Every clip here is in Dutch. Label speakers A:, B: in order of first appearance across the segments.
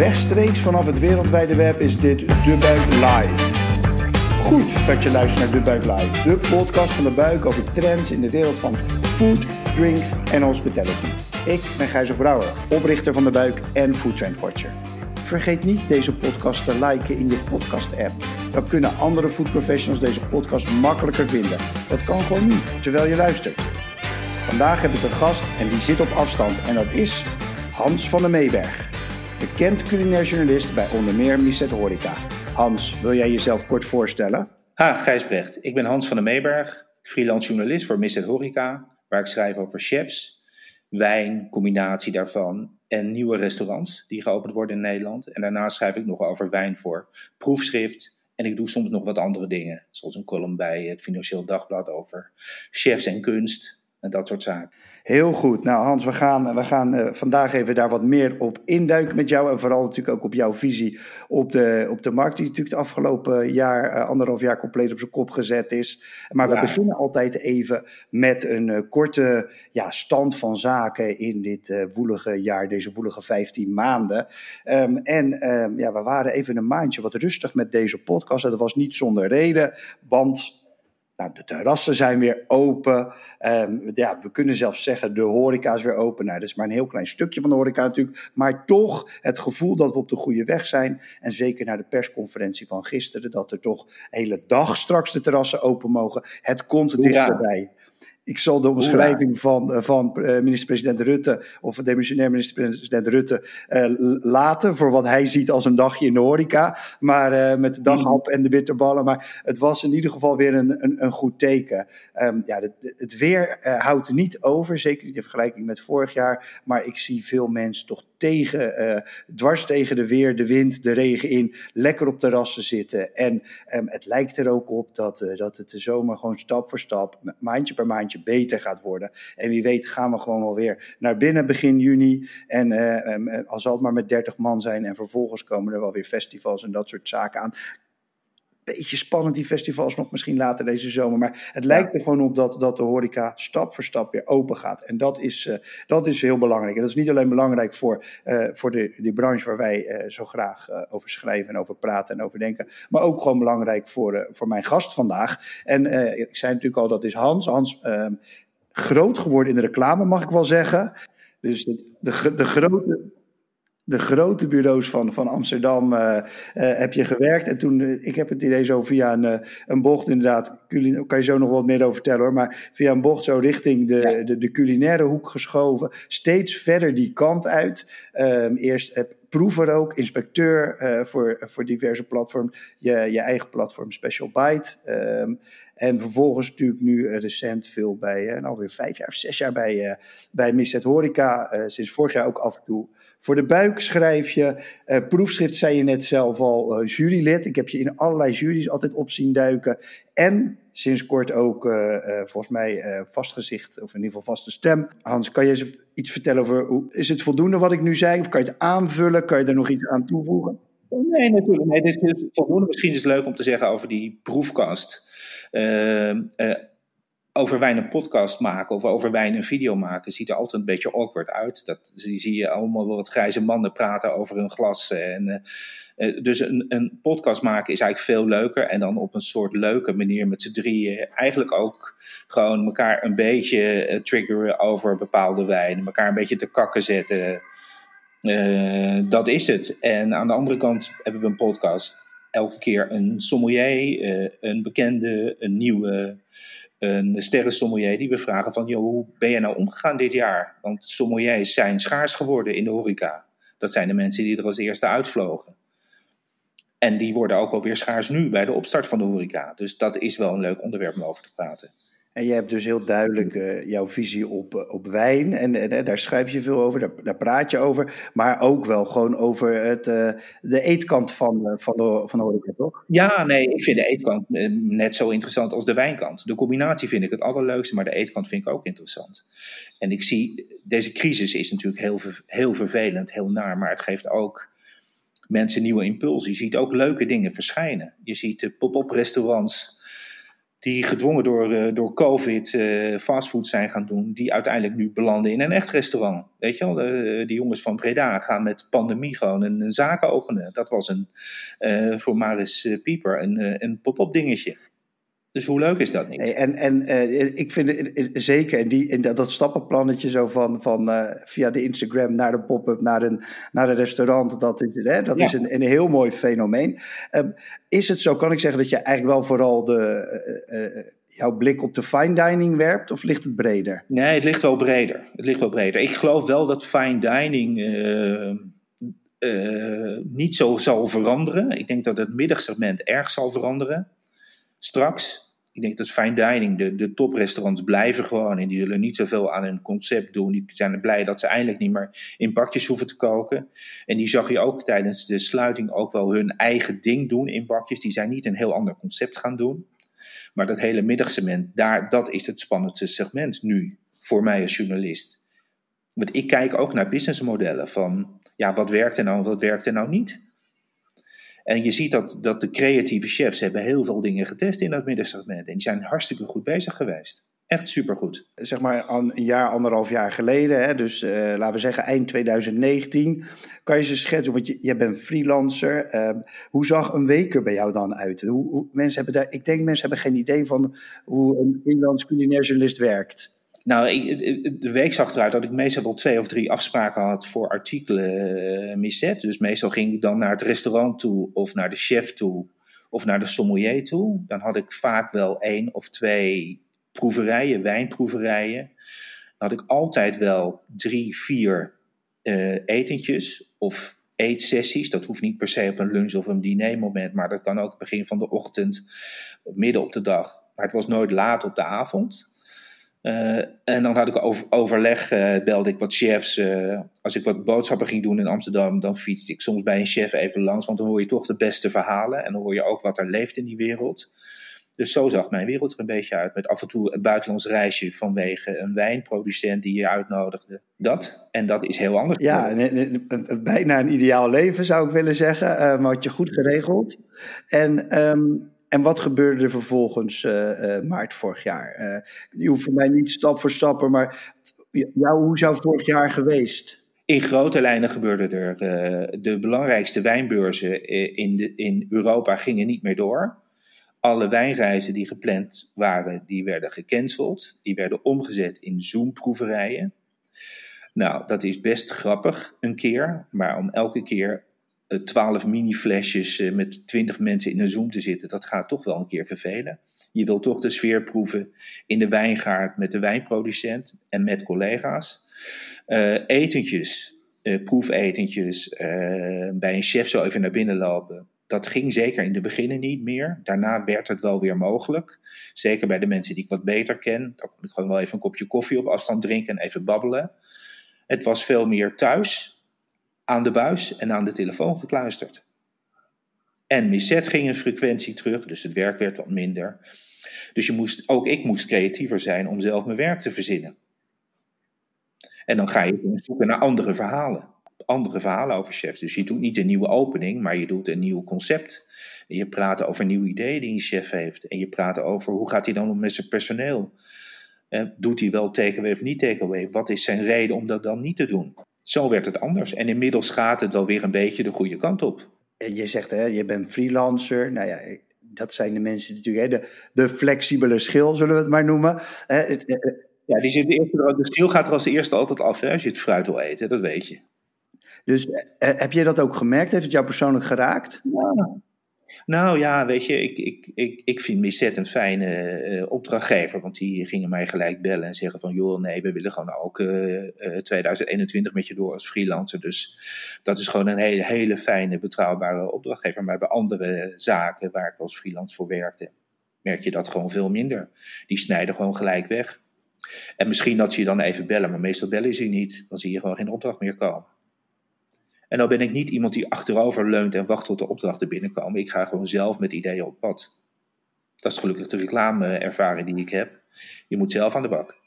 A: Rechtstreeks vanaf het wereldwijde web is dit De Buik Live. Goed dat je luistert naar De Buik Live, de podcast van De Buik over trends in de wereld van food, drinks en hospitality. Ik ben Gijzer Brouwer, oprichter van De Buik en Food Trend Watcher. Vergeet niet deze podcast te liken in je podcast-app. Dan kunnen andere food professionals deze podcast makkelijker vinden. Dat kan gewoon nu, terwijl je luistert. Vandaag heb ik een gast en die zit op afstand en dat is Hans van der Meeberg. Bekend culinair journalist bij onder meer Misset Horeca. Hans, wil jij jezelf kort voorstellen?
B: Ha, Gijsbrecht. Ik ben Hans van der Meeberg, freelance journalist voor Misset Horeca, waar ik schrijf over chefs, wijn, combinatie daarvan en nieuwe restaurants die geopend worden in Nederland. En daarnaast schrijf ik nog over wijn voor proefschrift. En ik doe soms nog wat andere dingen, zoals een column bij het Financieel Dagblad over chefs en kunst en dat soort zaken.
A: Heel goed. Nou Hans, we gaan, we gaan uh, vandaag even daar wat meer op induiken met jou. En vooral natuurlijk ook op jouw visie op de, op de markt. Die natuurlijk het afgelopen jaar, uh, anderhalf jaar compleet op zijn kop gezet is. Maar ja. we beginnen altijd even met een uh, korte ja, stand van zaken in dit woelige jaar. Deze woelige 15 maanden. Um, en um, ja, we waren even een maandje wat rustig met deze podcast. En dat was niet zonder reden, want... Nou, de terrassen zijn weer open. Um, ja, we kunnen zelfs zeggen, de horeca is weer open. Nou, dat is maar een heel klein stukje van de horeca natuurlijk. Maar toch het gevoel dat we op de goede weg zijn. En zeker na de persconferentie van gisteren, dat er toch hele dag straks de terrassen open mogen. Het komt dichterbij. Ik zal de omschrijving van, van minister-president Rutte, of demissionair minister-president Rutte, uh, laten. Voor wat hij ziet als een dagje in de horeca. Maar uh, met de daghap en de bitterballen. Maar het was in ieder geval weer een, een, een goed teken. Um, ja, het, het weer uh, houdt niet over. Zeker niet in vergelijking met vorig jaar. Maar ik zie veel mensen toch tegen, dwars tegen de weer, de wind, de regen in. Lekker op terrassen zitten. En um, het lijkt er ook op dat, dat het de zomer gewoon stap voor stap, maandje per maandje beter gaat worden. En wie weet gaan we gewoon wel weer naar binnen begin juni. En uh, al zal het maar met 30 man zijn. En vervolgens komen er wel weer festivals en dat soort zaken aan beetje spannend, die festivals nog misschien later deze zomer. Maar het lijkt er gewoon op dat, dat de horeca stap voor stap weer open gaat. En dat is, uh, dat is heel belangrijk. En dat is niet alleen belangrijk voor, uh, voor de, die branche waar wij uh, zo graag over schrijven en over praten en over denken. Maar ook gewoon belangrijk voor, voor mijn gast vandaag. En ik zei natuurlijk al, dat is Hans. Hans, ehm, groot geworden in de reclame, mag ik wel zeggen. Dus de, de, de grote de grote bureaus van, van Amsterdam uh, uh, heb je gewerkt. En toen, uh, ik heb het idee zo via een, een bocht inderdaad, culin- kan je zo nog wat meer over vertellen hoor, maar via een bocht zo richting de, ja. de, de, culinaire hoek geschoven. Steeds verder die kant uit. Um, eerst proever ook, inspecteur voor, voor diverse platforms. Je, je eigen platform Special Bite. Um, en vervolgens natuurlijk nu recent veel bij, uh, alweer vijf jaar of zes jaar bij, bij Misset Horeca. Sinds vorig jaar ook af en toe voor de buik schrijf je. Proefschrift zei je net zelf al, uh, jurylid. Ik heb je in allerlei juries altijd op zien duiken. En sinds kort ook, uh, volgens mij, vastgezicht, of in ieder geval vaste stem. Hans, kan je iets vertellen over, hoe, is het voldoende wat ik nu zei? Of kan je het aanvullen? Kan je er nog iets aan toevoegen?
B: Nee, natuurlijk. Nee, dit is voldoende. Misschien is het leuk om te zeggen over die proefkast. Over wijn een podcast maken of over wijn een video maken ziet er altijd een beetje awkward uit. Dat zie, je allemaal wel wat grijze mannen praten over hun glas. En, uh, dus een, een, podcast maken is eigenlijk veel leuker. En dan op een soort leuke manier met z'n drieën. Eigenlijk ook gewoon elkaar een beetje triggeren over bepaalde wijnen. Elkaar een beetje te kakken zetten. Dat is het. En aan de andere kant hebben we een podcast. Elke keer een sommelier, een bekende, een nieuwe een sterrensommelier die we vragen van, joh, hoe ben je nou omgegaan dit jaar? Want sommeliers zijn schaars geworden in de horeca. Dat zijn de mensen die er als eerste uitvlogen. En die worden ook alweer schaars nu bij de opstart van de horeca. Dus dat is wel een leuk onderwerp om over te praten.
A: En je hebt dus heel duidelijk uh, jouw visie op, op wijn. En, en, en, daar schrijf je veel over, daar, daar, praat je over. Maar ook wel gewoon over het, uh, de eetkant van, van, de, van de horeca, toch?
B: Ja, nee, ik vind de eetkant net zo interessant als de wijnkant. De combinatie vind ik het allerleukste, maar de eetkant vind ik ook interessant. En ik zie, deze crisis is natuurlijk heel, heel vervelend, heel naar. Maar het geeft ook mensen nieuwe impulsen. Je ziet ook leuke dingen verschijnen. Je ziet pop-up restaurants die gedwongen door, uh, door COVID uh, fastfood zijn gaan doen, die uiteindelijk nu belanden in een echt restaurant. Weet je wel, de, die jongens van Breda gaan met pandemie gewoon een, een zaak openen. Dat was een, uh, voor Maris Pieper een, een pop-up dingetje. Dus hoe leuk is dat niet?
A: En, en uh, ik vind het zeker, en, die, dat, dat stappenplannetje zo van, van uh, via de Instagram naar de pop-up, naar een, naar een restaurant, dat is, hè, dat ja. is een, een heel mooi fenomeen. Um, is het zo, kan ik zeggen, dat je eigenlijk wel vooral de, uh, jouw blik op de fine dining werpt, of ligt het breder?
B: Nee, het ligt wel breder. Het ligt wel breder. Ik geloof wel dat fine dining niet zo zal veranderen. Ik denk dat het middagsegment erg zal veranderen straks. Ik denk dat fine dining, de, de toprestaurants blijven gewoon en die zullen niet zoveel aan hun concept doen. Die zijn er blij dat ze eindelijk niet meer in bakjes hoeven te koken. En die zag je ook tijdens de sluiting ook wel hun eigen ding doen in bakjes. Die zijn niet een heel ander concept gaan doen. Maar dat hele middagsegment, daar, dat is het spannendste segment nu voor mij als journalist. Want ik kijk ook naar businessmodellen van, ja, wat werkt er nou, wat werkt er nou niet? En je ziet dat, dat de creatieve chefs hebben heel veel dingen getest in dat middensegment. En die zijn hartstikke goed bezig geweest. Echt supergoed.
A: Zeg maar een jaar, anderhalf jaar geleden, hè, dus uh, laten we zeggen eind 2019. Kan je ze schetsen, want je, je bent freelancer. Uh, hoe zag een week er bij jou dan uit? Hoe, hoe, mensen hebben daar, ik denk mensen hebben geen idee van hoe een freelance culinair journalist werkt.
B: Nou, de week zag eruit dat ik meestal wel twee of drie afspraken had voor artikelen uh, miszet. Dus meestal ging ik dan naar het restaurant toe, of naar de chef toe, of naar de sommelier toe. Dan had ik vaak wel één of twee proeverijen, wijnproeverijen. Dan had ik altijd wel drie, vier uh, etentjes of eetsessies. Dat hoeft niet per se op een lunch of een dinermoment, maar dat kan ook begin van de ochtend, midden op de dag. Maar het was nooit laat op de avond. Uh, en dan had ik over, overleg, uh, belde ik wat chefs. Uh, als ik wat boodschappen ging doen in Amsterdam, dan fietste ik soms bij een chef even langs, want dan hoor je toch de beste verhalen en dan hoor je ook wat er leeft in die wereld. Dus zo zag mijn wereld er een beetje uit, met af en toe een buitenlands reisje vanwege een wijnproducent die je uitnodigde. Dat, en dat is heel anders.
A: Ja, een, een, bijna een ideaal leven zou ik willen zeggen, maar had je goed geregeld. En um, en wat gebeurde er vervolgens uh, uh, maart vorig jaar? Uh, je hoeft voor mij niet stap voor stap, maar jou, hoe zou vorig jaar geweest?
B: In grote lijnen gebeurde er. de belangrijkste wijnbeurzen in, de, in Europa gingen niet meer door. Alle wijnreizen die gepland waren, die werden gecanceld. Die werden omgezet in Zoom-proeverijen. Nou, dat is best grappig een keer, maar om elke keer twaalf mini-flesjes eh, met twintig mensen in een Zoom te zitten, dat gaat toch wel een keer vervelen. Je wilt toch de sfeer proeven in de wijngaard met de wijnproducent en met collega's. Uh, etentjes, proefetentjes, bij een chef zo even naar binnen lopen. Dat ging zeker in de beginnen niet meer. Daarna werd het wel weer mogelijk. Zeker bij de mensen die ik wat beter ken. Dan kon ik gewoon wel even een kopje koffie op afstand drinken en even babbelen. Het was veel meer thuis aan de buis en aan de telefoon gekluisterd. En Misset ging een frequentie terug, dus het werk werd wat minder. Dus je moest, ook ik moest creatiever zijn om zelf mijn werk te verzinnen. En dan ga je zoeken naar andere verhalen. Andere verhalen over chefs. Dus je doet niet een nieuwe opening, maar je doet een nieuw concept. En je praat over nieuwe ideeën die een chef heeft. En je praat over hoe gaat hij dan om met zijn personeel. Eh, doet hij wel takeaway of niet takeaway? Wat is zijn reden om dat dan niet te doen? Zo werd het anders. En inmiddels gaat het wel weer een beetje de goede kant op.
A: Je zegt, hè, je bent freelancer. Nou ja, dat zijn de mensen natuurlijk, hè, de, de flexibele schil, zullen we het maar noemen.
B: Ja, die zit de, eerste, de schil gaat er als eerste altijd af hè, als je het fruit wil eten, dat weet je.
A: Dus eh, heb je dat ook gemerkt? Heeft het jou persoonlijk geraakt?
B: Ja, nou ja, weet je, ik, ik, ik, ik vind Misset een fijne uh, opdrachtgever. Want die gingen mij gelijk bellen en zeggen van... joh, nee, we willen gewoon ook uh, uh, 2021 met je door als freelancer. Dus dat is gewoon een hele, hele fijne, betrouwbare opdrachtgever. Maar bij andere zaken waar ik als freelance voor werkte... merk je dat gewoon veel minder. Die snijden gewoon gelijk weg. En misschien dat ze je dan even bellen, maar meestal bellen ze je niet. Dan zie je gewoon geen opdracht meer komen. En dan ben ik niet iemand die achterover leunt en wacht tot de opdrachten binnenkomen. Ik ga gewoon zelf met ideeën op pad. Dat is gelukkig de reclameervaring die ik heb. Je moet zelf aan de bak.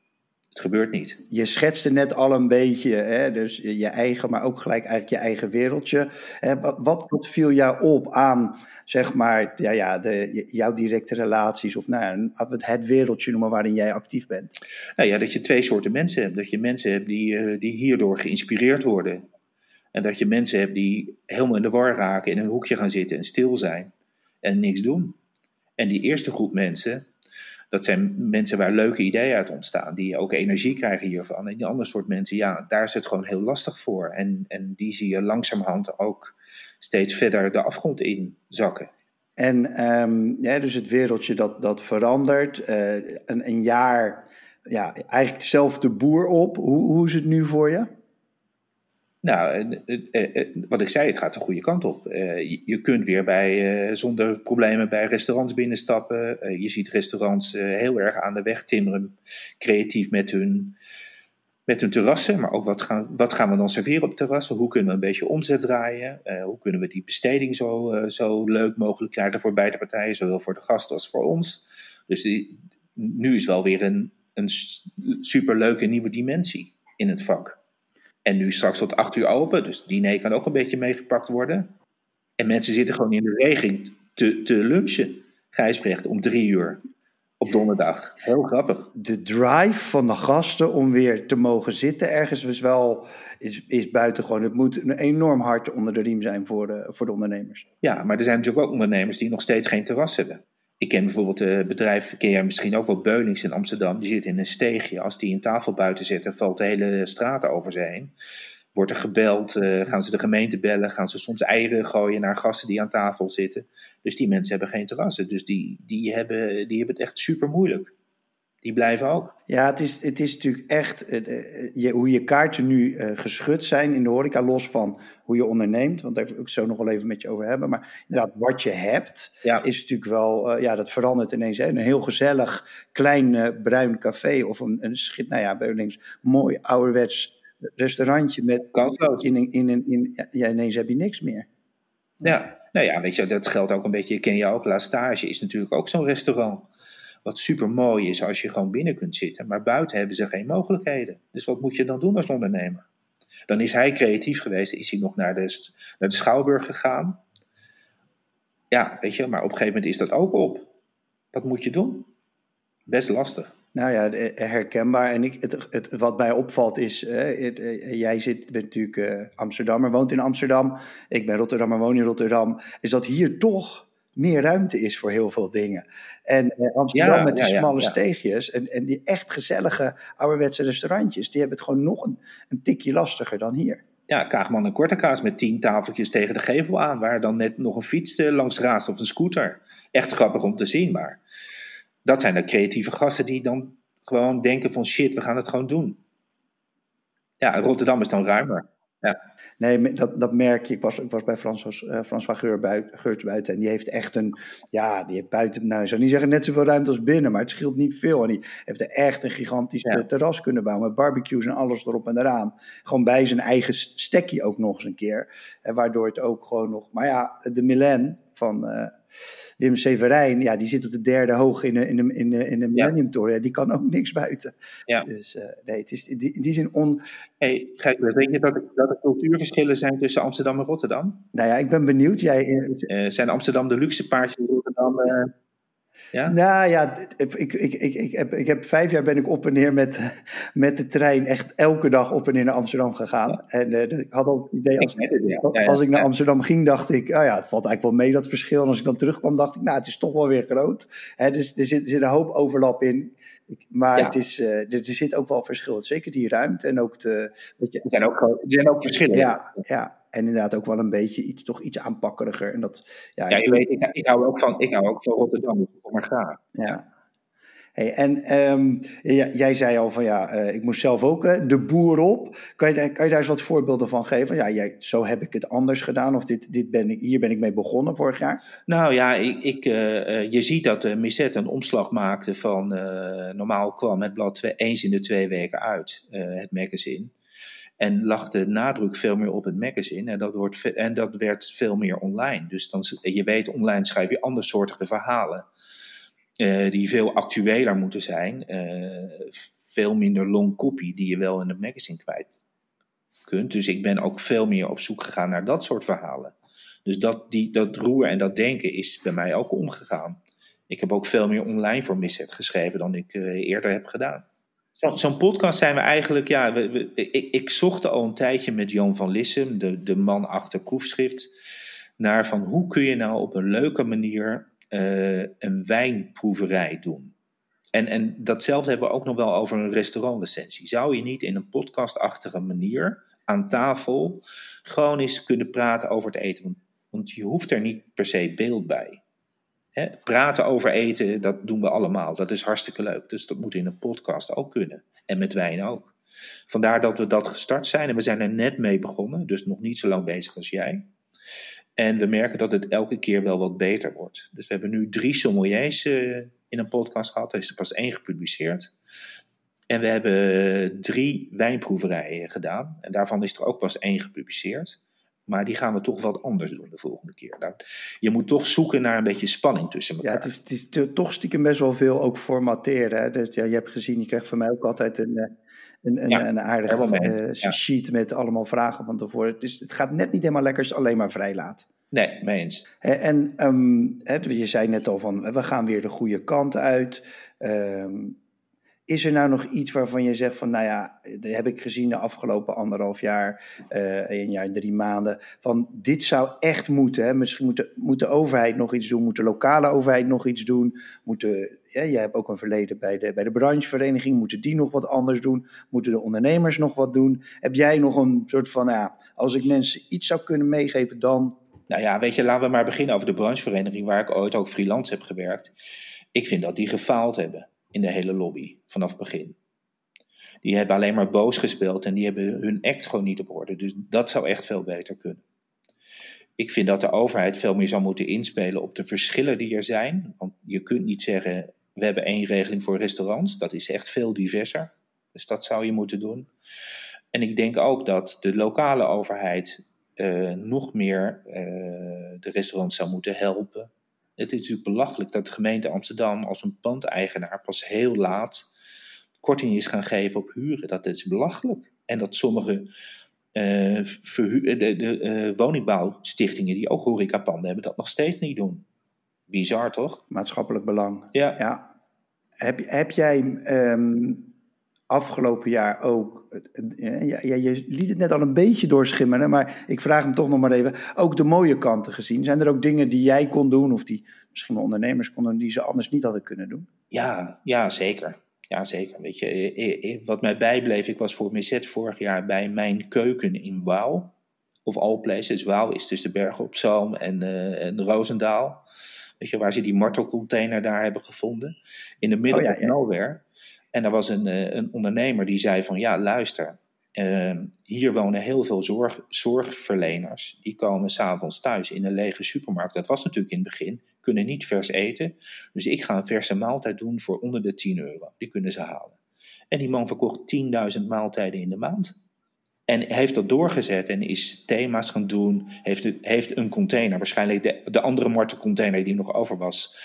B: Het gebeurt niet.
A: Je schetste net al een beetje, hè, dus je eigen, maar ook gelijk eigenlijk je eigen wereldje. Wat, wat viel jou op aan, zeg maar, ja, ja, de, jouw directe relaties of nou, het wereldje noemen waarin jij actief bent?
B: Nou ja, dat je twee soorten mensen hebt. Dat je mensen hebt die, eh, die hierdoor geïnspireerd worden. En dat je mensen hebt die helemaal in de war raken, in een hoekje gaan zitten en stil zijn en niks doen. En die eerste groep mensen, dat zijn mensen waar leuke ideeën uit ontstaan, die ook energie krijgen hiervan. En die andere soort mensen, ja, daar is het gewoon heel lastig voor. En, en die zie je langzamerhand ook steeds verder de afgrond in zakken.
A: En um, ja, dus het wereldje dat, dat verandert. Uh, een, een jaar, ja, eigenlijk zelf de boer op. Hoe, hoe is het nu voor je?
B: Nou, wat ik zei, het gaat de goede kant op. Je kunt weer bij, zonder problemen bij restaurants binnenstappen. Je ziet restaurants heel erg aan de weg timmeren, creatief met hun, met hun terrassen. Maar ook wat gaan, wat gaan we dan serveren op terrassen? Hoe kunnen we een beetje omzet draaien? Hoe kunnen we die besteding zo, zo leuk mogelijk krijgen voor beide partijen, zowel voor de gasten als voor ons? Dus die, nu is wel weer een, een superleuke nieuwe dimensie in het vak. En nu straks tot acht uur open, dus diner kan ook een beetje meegepakt worden. En mensen zitten gewoon in de regen te, te lunchen, Gijsbrecht, om drie uur op donderdag. Heel grappig.
A: De drive van de gasten om weer te mogen zitten ergens is wel is, is buitengewoon. Het moet een enorm hard onder de riem zijn voor de, voor de ondernemers.
B: Ja, maar er zijn natuurlijk ook ondernemers die nog steeds geen terras hebben. Ik ken bijvoorbeeld het bedrijf, jij misschien ook wel Beunings in Amsterdam. Die zit in een steegje. Als die een tafel buiten zetten, valt de hele straat over ze heen. Wordt er gebeld, uh, gaan ze de gemeente bellen, gaan ze soms eieren gooien naar gasten die aan tafel zitten. Dus die mensen hebben geen terrassen. Dus die, die, hebben, die hebben het echt super moeilijk die blijven ook.
A: Ja, het is, het is natuurlijk echt je, hoe je kaarten nu uh, geschud zijn in de horeca, los van hoe je onderneemt, want daar wil ik zo nog wel even met je over hebben. Maar inderdaad, wat je hebt, is natuurlijk wel, ja, dat verandert ineens. Hè? Een heel gezellig klein bruin café of een, een schit, nou ja, bij mooi ouderwets restaurantje met.
B: Kansloos.
A: In, in, in, in, ja, ineens heb je niks meer.
B: Ja, nou ja, weet je, dat geldt ook een beetje. Ken je ook, La Stage is natuurlijk ook zo'n restaurant. Wat super mooi is als je gewoon binnen kunt zitten. Maar buiten hebben ze geen mogelijkheden. Dus wat moet je dan doen als ondernemer? Dan is hij creatief geweest. Is hij nog naar de, naar de Schouwburg gegaan. Ja, weet je, maar op een gegeven moment is dat ook op. Wat moet je doen? Best lastig.
A: Nou ja, herkenbaar. En ik, het, wat mij opvalt is, eh, jij zit, bent natuurlijk uh, Amsterdammer, woont in Amsterdam. Ik ben Rotterdammer, woon in Rotterdam. Is dat hier toch meer ruimte is voor heel veel dingen. En eh, Amsterdam met die smalle steegjes en, en die echt gezellige ouderwetse restaurantjes, die hebben het gewoon nog een, een tikje lastiger dan hier.
B: Ja, Kaagman en Kortekaas met tien tafeltjes tegen de gevel aan, waar dan net nog een fiets eh, langs raast of een scooter. Echt grappig om te zien, maar dat zijn de creatieve gasten die dan gewoon denken van shit, we gaan het gewoon doen. Ja, Rotterdam is dan ruimer. Ja.
A: Nee, dat, dat merk je. Ik was, ik was bij Frans, uh, François Geur buiten, buiten. En die heeft echt een. Ja, die heeft buiten. Nou, ik zou niet zeggen net zoveel ruimte als binnen. Maar het scheelt niet veel. En die heeft er echt een gigantisch terras kunnen bouwen. Met barbecues en alles erop en eraan. Gewoon bij zijn eigen stekje ook nog eens een keer. En waardoor het ook gewoon nog. Maar ja, de Milan van. Uh, Wim Severijn, ja, die zit op de derde hoog in de, in de, in de, in de Millennium Toren. Ja, die kan ook niks buiten. Ja. Dus uh, nee, het is in die, die zin on...
B: Hey, Gijs, denk je dat, dat er cultuurverschillen zijn tussen Amsterdam en Rotterdam?
A: Nou ja, ik ben benieuwd. Jij,
B: uh, zijn Amsterdam de luxe paardjes Rotterdam... Uh,
A: ja? Nou ja, ik, ik, ik, ik, heb, ik heb vijf jaar ben ik op en neer met, met de trein echt elke dag op en neer naar Amsterdam gegaan. En uh, ik had al het idee, als, als ik naar Amsterdam ging, dacht ik, oh ja, het valt eigenlijk wel mee dat verschil. En als ik dan terugkwam, dacht ik, nou, het is toch wel weer groot. Hè, dus er zit, er zit een hoop overlap in. Maar het is, uh, er, zit ook wel verschil. Zeker die ruimte en ook de...
B: Je, er, zijn ook, er zijn ook verschillen.
A: Ja, ja. En inderdaad ook wel een beetje iets, toch iets aanpakkeriger. En dat,
B: ja, ja je weet, ik, ik, hou ook van, ik hou ook van Rotterdam, dus kom maar graag.
A: Ja. Hey, en um, jij zei al van ja, uh, ik moest zelf ook uh, de boer op. Kan je, kan je daar eens wat voorbeelden van geven? Ja, jij, zo heb ik het anders gedaan of dit, dit ben ik, hier ben ik mee begonnen vorig jaar?
B: Nou ja, ik, ik, uh, je ziet dat uh, Misset een omslag maakte van normaal kwam het blad twee, eens in de twee weken uit, het magazine. En lag de nadruk veel meer op het magazine. En dat, wordt, en dat werd veel meer online. Dus dan, je weet, online schrijf je andersoortige verhalen. Uh, die veel actueler moeten zijn. Uh, veel minder long copy die je wel in het magazine kwijt kunt. Dus ik ben ook veel meer op zoek gegaan naar dat soort verhalen. Dus dat, die, dat roer en dat denken is bij mij ook omgegaan. Ik heb ook veel meer online voor Misset geschreven dan ik uh, eerder heb gedaan. Zo'n podcast zijn we eigenlijk, ja, ik, ik zocht al een tijdje met Joon van Lissem, de, de man achter proefschrift, naar van hoe kun je nou op een leuke manier uh, een wijnproeverij doen. En, en datzelfde hebben we ook nog wel over een restaurantrecensie. Zou je niet in een podcastachtige manier aan tafel gewoon eens kunnen praten over het eten? Want je hoeft er niet per se beeld bij. Praten over eten, dat doen we allemaal. Dat is hartstikke leuk. Dus dat moet in een podcast ook kunnen. En met wijn ook. Vandaar dat we dat gestart zijn. En we zijn er net mee begonnen. Dus nog niet zo lang bezig als jij. En we merken dat het elke keer wel wat beter wordt. Dus we hebben nu drie sommeliers uh, in een podcast gehad. Er is er pas één gepubliceerd. En we hebben drie wijnproeverijen gedaan. En daarvan is er ook pas één gepubliceerd. Maar die gaan we toch wat anders doen de volgende keer. Nou, je moet toch zoeken naar een beetje spanning tussen elkaar.
A: Ja, het is, het is toch stiekem best wel veel ook formateren. Hè? Dus, ja, je hebt gezien, je krijgt van mij ook altijd een, eh, een, een, ja, een aardige uh, ja. sheet met allemaal vragen van tevoren. Dus het gaat net niet helemaal lekker als je alleen maar vrij laat.
B: Nee, mee eens.
A: En um, hè, je zei net al van, we gaan weer de goede kant uit. Um, is er nou nog iets waarvan je zegt van, nou ja, dat heb ik gezien de afgelopen anderhalf jaar, uh, een jaar, drie maanden, van dit zou echt moeten. Hè? Misschien moet de, moet de overheid nog iets doen, moet de lokale overheid nog iets doen, moeten, ja, jij hebt ook een verleden bij de, bij de branchevereniging, moeten die nog wat anders doen, moeten de ondernemers nog wat doen? Heb jij nog een soort van, nou ja, als ik mensen iets zou kunnen meegeven dan?
B: Nou ja, weet je, laten we maar beginnen over de branchevereniging, waar ik ooit ook freelance heb gewerkt. Ik vind dat die gefaald hebben in de hele lobby vanaf het begin. Die hebben alleen maar boos gespeeld en die hebben hun act gewoon niet op orde. Dus dat zou echt veel beter kunnen. Ik vind dat de overheid veel meer zou moeten inspelen op de verschillen die er zijn. Want je kunt niet zeggen, we hebben één regeling voor restaurants. Dat is echt veel diverser. Dus dat zou je moeten doen. En ik denk ook dat de lokale overheid uh, nog meer uh, de restaurants zou moeten helpen het is natuurlijk belachelijk dat de gemeente Amsterdam als een pandeigenaar pas heel laat korting is gaan geven op huren. Dat is belachelijk. En dat sommige uh, de, de uh, woningbouwstichtingen die ook horecapanden hebben, dat nog steeds niet doen. Bizar toch?
A: Maatschappelijk belang.
B: Ja.
A: ja. Heb, heb jij um, afgelopen jaar ook. Ja, ja, je liet het net al een beetje doorschimmeren, maar ik vraag hem toch nog maar even. Ook de mooie kanten gezien. Zijn er ook dingen die jij kon doen, of die misschien wel ondernemers konden, die ze anders niet hadden kunnen doen?
B: Ja, ja zeker. Ja, zeker. Weet je, eh, eh, wat mij bijbleef, ik was voor Misset vorig jaar bij Mijn Keuken in Wouw. Of all places. Wouw is dus de bergen op Zoom en, uh, en Roosendaal. Weet je, waar ze die martelcontainer daar hebben gevonden. In de middle oh, ja, of nowhere. En er was een, eh, een ondernemer die zei van ja, luister, uh, hier wonen heel veel zorg, zorgverleners. Die komen s'avonds thuis in een lege supermarkt. Dat was natuurlijk in het begin. Kunnen niet vers eten. Dus ik ga een verse maaltijd doen voor onder de 10 euro. Die kunnen ze halen. En die man verkocht 10.000 maaltijden in de maand. En heeft dat doorgezet en is thema's gaan doen. Heeft, heeft een container, waarschijnlijk de, de andere martencontainer die nog over was,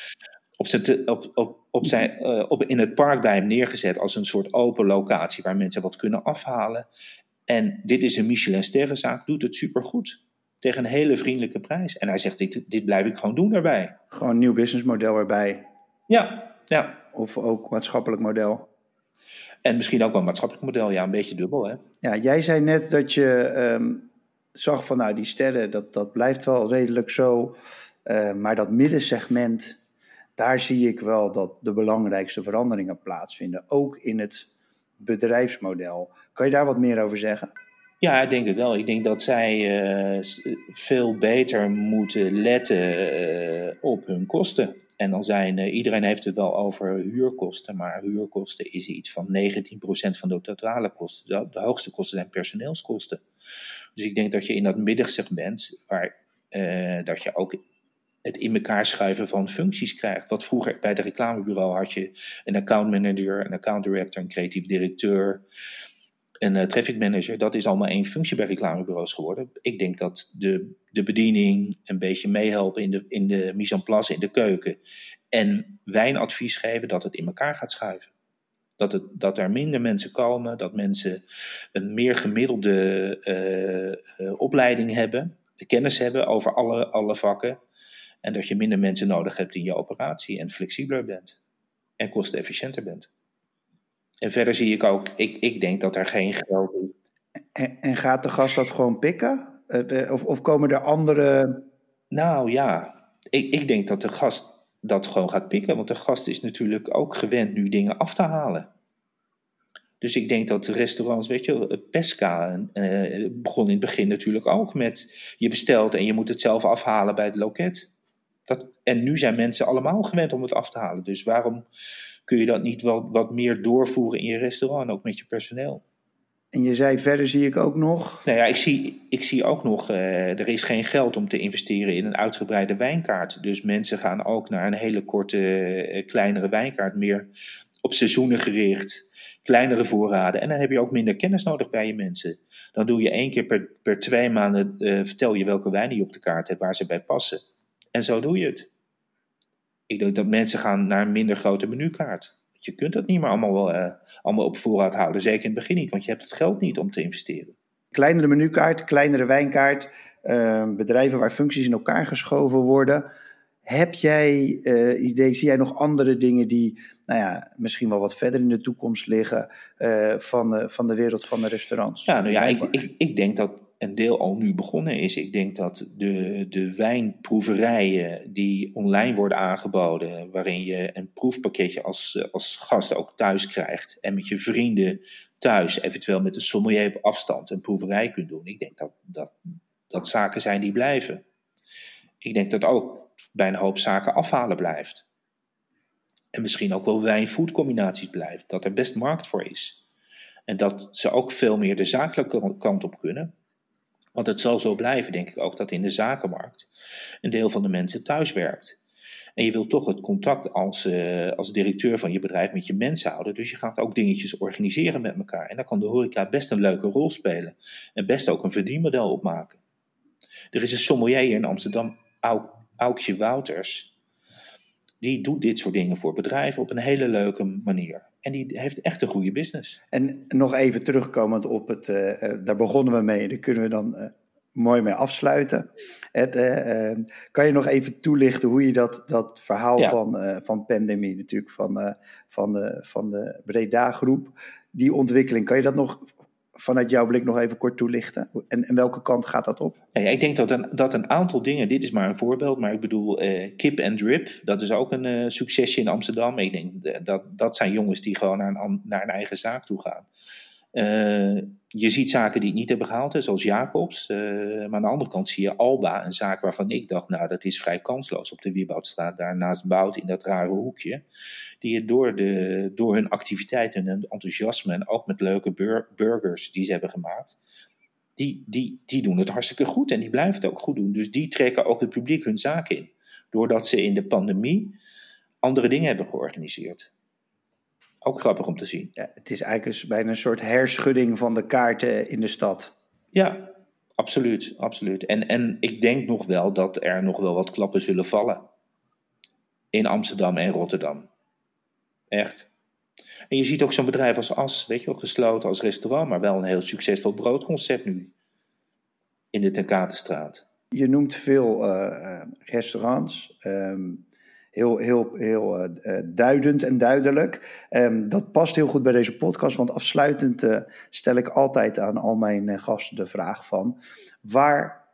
B: op zijn, op, op, op zijn, uh, op, in het park bij hem neergezet als een soort open locatie waar mensen wat kunnen afhalen. En dit is een Michelin sterrenzaak, doet het supergoed. Tegen een hele vriendelijke prijs. En hij zegt, dit, dit blijf ik gewoon doen daarbij.
A: Gewoon een nieuw businessmodel erbij.
B: Ja, ja.
A: Of ook maatschappelijk model.
B: En misschien ook wel een maatschappelijk model, ja, een beetje dubbel. Hè?
A: Ja, jij zei net dat je um, zag van, nou, die sterren, dat, dat blijft wel redelijk zo. Uh, maar dat middensegment, daar zie ik wel dat de belangrijkste veranderingen plaatsvinden, ook in het bedrijfsmodel. Kan je daar wat meer over zeggen?
B: Ja, ik denk het wel. Ik denk dat zij uh, veel beter moeten letten uh, op hun kosten. En dan zijn, uh, iedereen heeft het wel over huurkosten, maar huurkosten is iets van 19% van de totale kosten. De, de, hoogste kosten zijn personeelskosten. Dus ik denk dat je in dat middensegment, waar dat je ook het in elkaar schuiven van functies krijgt. Wat vroeger bij de reclamebureau had je een account manager, een account director, een creatief directeur, een uh, traffic manager. Dat is allemaal één functie bij reclamebureaus geworden. Ik denk dat de, de bediening, een beetje meehelpen in de, in de mise en place, in de keuken en wijnadvies geven, dat het in elkaar gaat schuiven. Dat, het, dat er minder mensen komen, dat mensen een meer gemiddelde uh, opleiding hebben, kennis hebben over alle, alle vakken. En dat je minder mensen nodig hebt in je operatie en flexibeler bent. En kostenefficiënter bent. En verder zie ik ook, ik, ik denk dat er geen geld is.
A: En, en gaat de gast dat gewoon pikken? Of, of komen er andere.
B: Nou ja, ik, ik denk dat de gast dat gewoon gaat pikken. Want de gast is natuurlijk ook gewend nu dingen af te halen. Dus ik denk dat de restaurants, weet je, Pesca eh, begon in het begin natuurlijk ook met je bestelt en je moet het zelf afhalen bij het loket. Dat, en nu zijn mensen allemaal gewend om het af te halen. Dus waarom kun je dat niet wat, wat meer doorvoeren in je restaurant, ook met je personeel?
A: En je zei verder zie ik ook nog.
B: Nou ja, ik zie, ik zie ook nog, uh, er is geen geld om te investeren in een uitgebreide wijnkaart. Dus mensen gaan ook naar een hele korte, uh, kleinere wijnkaart, meer op seizoenen gericht, kleinere voorraden. En dan heb je ook minder kennis nodig bij je mensen. Dan doe je één keer per, per twee maanden, uh, vertel je welke wijnen je op de kaart hebt, waar ze bij passen. En zo doe je het. Ik denk dat mensen gaan naar een minder grote menukaart. Je kunt dat niet meer allemaal, uh, allemaal op voorraad houden. Zeker in het begin niet, want je hebt het geld niet om te investeren.
A: Kleinere menukaart, kleinere wijnkaart, uh, bedrijven waar functies in elkaar geschoven worden. Heb jij uh, idee, zie jij nog andere dingen die nou ja, misschien wel wat verder in de toekomst liggen van, de, van de wereld van de restaurants?
B: Ja, nou ja, ik, ik, ik denk dat een deel al nu begonnen is. Ik denk dat de, de wijnproeverijen die online worden aangeboden, waarin je een proefpakketje als, als gast ook thuis krijgt en met je vrienden thuis, eventueel met een sommelier op afstand, een proeverij kunt doen. Ik denk dat dat, dat zaken zijn die blijven. Ik denk dat ook bij een hoop zaken afhalen blijft. En misschien ook wel wijn-food combinaties blijft. Dat er best markt voor is. En dat ze ook veel meer de zakelijke kant op kunnen. Want het zal zo blijven, denk ik ook, dat in de zakenmarkt een deel van de mensen thuis werkt. En je wilt toch het contact als, uh, als directeur van je bedrijf met je mensen houden. Dus je gaat ook dingetjes organiseren met elkaar. En daar kan de horeca best een leuke rol spelen. En best ook een verdienmodel opmaken. Er is een sommelier in Amsterdam, Aukje Wouters. Die doet dit soort dingen voor bedrijven op een hele leuke manier. En die heeft echt een goede business.
A: En nog even terugkomend op het, uh, daar begonnen we mee, daar kunnen we dan uh, mooi mee afsluiten. Het, uh, kan je nog even toelichten hoe je dat, dat verhaal ja. van, van pandemie, natuurlijk van, van, de, van de Breda groep, die ontwikkeling, kan je dat nog vanuit jouw blik nog even kort toelichten? En, en welke kant gaat dat op?
B: Ja, ik denk dat een, dat een aantal dingen, dit is maar een voorbeeld, maar ik bedoel uh, Kip en Drip, dat is ook een uh, succesje in Amsterdam. Ik denk dat dat zijn jongens die gewoon naar een, naar een eigen zaak toe gaan. Uh, je ziet zaken die het niet hebben gehaald, zoals Jacobs. Uh, maar aan de andere kant zie je Alba, een zaak waarvan ik dacht, nou dat is vrij kansloos op de Wieboudstraat, daar naast Bout in dat rare hoekje. Die het door, de, door hun activiteiten en enthousiasme en ook met leuke bur burgers die ze hebben gemaakt, die, die, die doen het hartstikke goed en die blijven het ook goed doen. Dus die trekken ook het publiek hun zaak in. Doordat ze in de pandemie andere dingen hebben georganiseerd. Ook grappig om te zien.
A: Ja, het is eigenlijk bijna een soort herschudding van de kaarten in de stad.
B: Ja, absoluut. absoluut. En, en ik denk nog wel dat er nog wel wat klappen zullen vallen. In Amsterdam en Rotterdam. Echt. En je ziet ook zo'n bedrijf als As, weet je wel, gesloten als restaurant, maar wel een heel succesvol broodconcept nu. In de Tenkatenstraat.
A: Je noemt veel uh, restaurants. Um, heel, heel, heel uh, duidend en duidelijk. Um, dat past heel goed bij deze podcast, want afsluitend uh, stel ik altijd aan al mijn gasten de vraag van waar,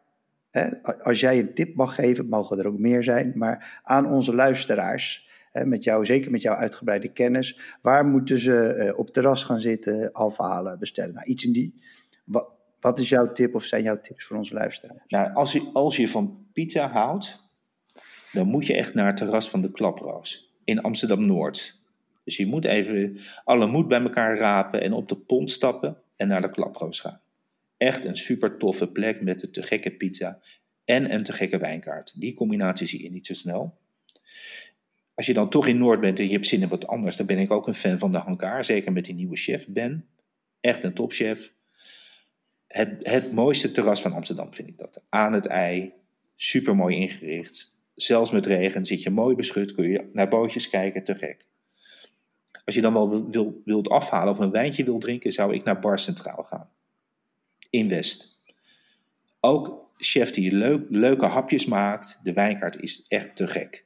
A: hè, als jij een tip mag geven, mogen er ook meer zijn, maar aan onze luisteraars, hè, met jou, zeker met jouw uitgebreide kennis, waar moeten ze op terras gaan zitten, afhalen, bestellen? Nou, iets in die. Wat, wat is jouw tip of zijn jouw tips voor onze luisteraars?
B: Nou, als je, als je van pizza houdt, dan moet je echt naar het terras van de Klaproos in Amsterdam Noord. Dus je moet even alle moed bij elkaar rapen en op de pont stappen en naar de Klaproos gaan. Echt een super toffe plek met een te gekke pizza en een te gekke wijnkaart. Die combinatie zie je niet zo snel. Als je dan toch in Noord bent en je hebt zin in wat anders, dan ben ik ook een fan van de Hankaar. Zeker met die nieuwe chef Ben. Echt een topchef. Het, het mooiste terras van Amsterdam vind ik dat. Aan het ei. Super mooi ingericht zelfs met regen zit je mooi beschut, kun je naar bootjes kijken, te gek. Als je dan wel wil, wilt afhalen of een wijntje wilt drinken, zou ik naar Bar Centraal gaan. In West. Ook chef die leuk, leuke hapjes maakt. De wijnkaart is echt te gek.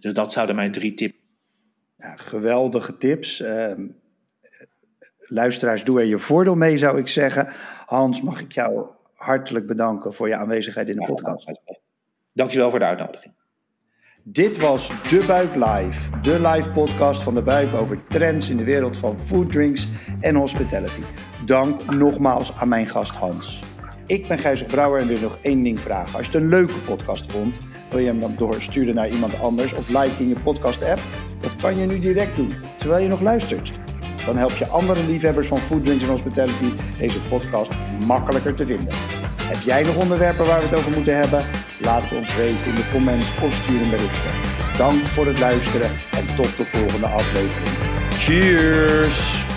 B: Dus dat zouden mijn drie tips.
A: Ja, geweldige tips. Ehm, luisteraars, doe er je voordeel mee, zou ik zeggen. Hans, mag ik jou hartelijk bedanken voor je aanwezigheid in de podcast.
B: Dankjewel voor de uitnodiging.
A: Dit was De Buik Live, de live podcast van De Buik over trends in de wereld van food, drinks en hospitality. Dank nogmaals aan mijn gast Hans. Ik ben Gijs Brouwer en wil nog één ding vragen. Als je het een leuke podcast vond, wil je hem dan doorsturen naar iemand anders of like in je podcast app? Dat kan je nu direct doen, terwijl je nog luistert. Dan help je andere liefhebbers van food, drinks en hospitality deze podcast makkelijker te vinden. Heb jij nog onderwerpen waar we het over moeten hebben? Laat het ons weten in de comments of stuur een berichtje. Dank voor het luisteren en tot de volgende aflevering. Cheers!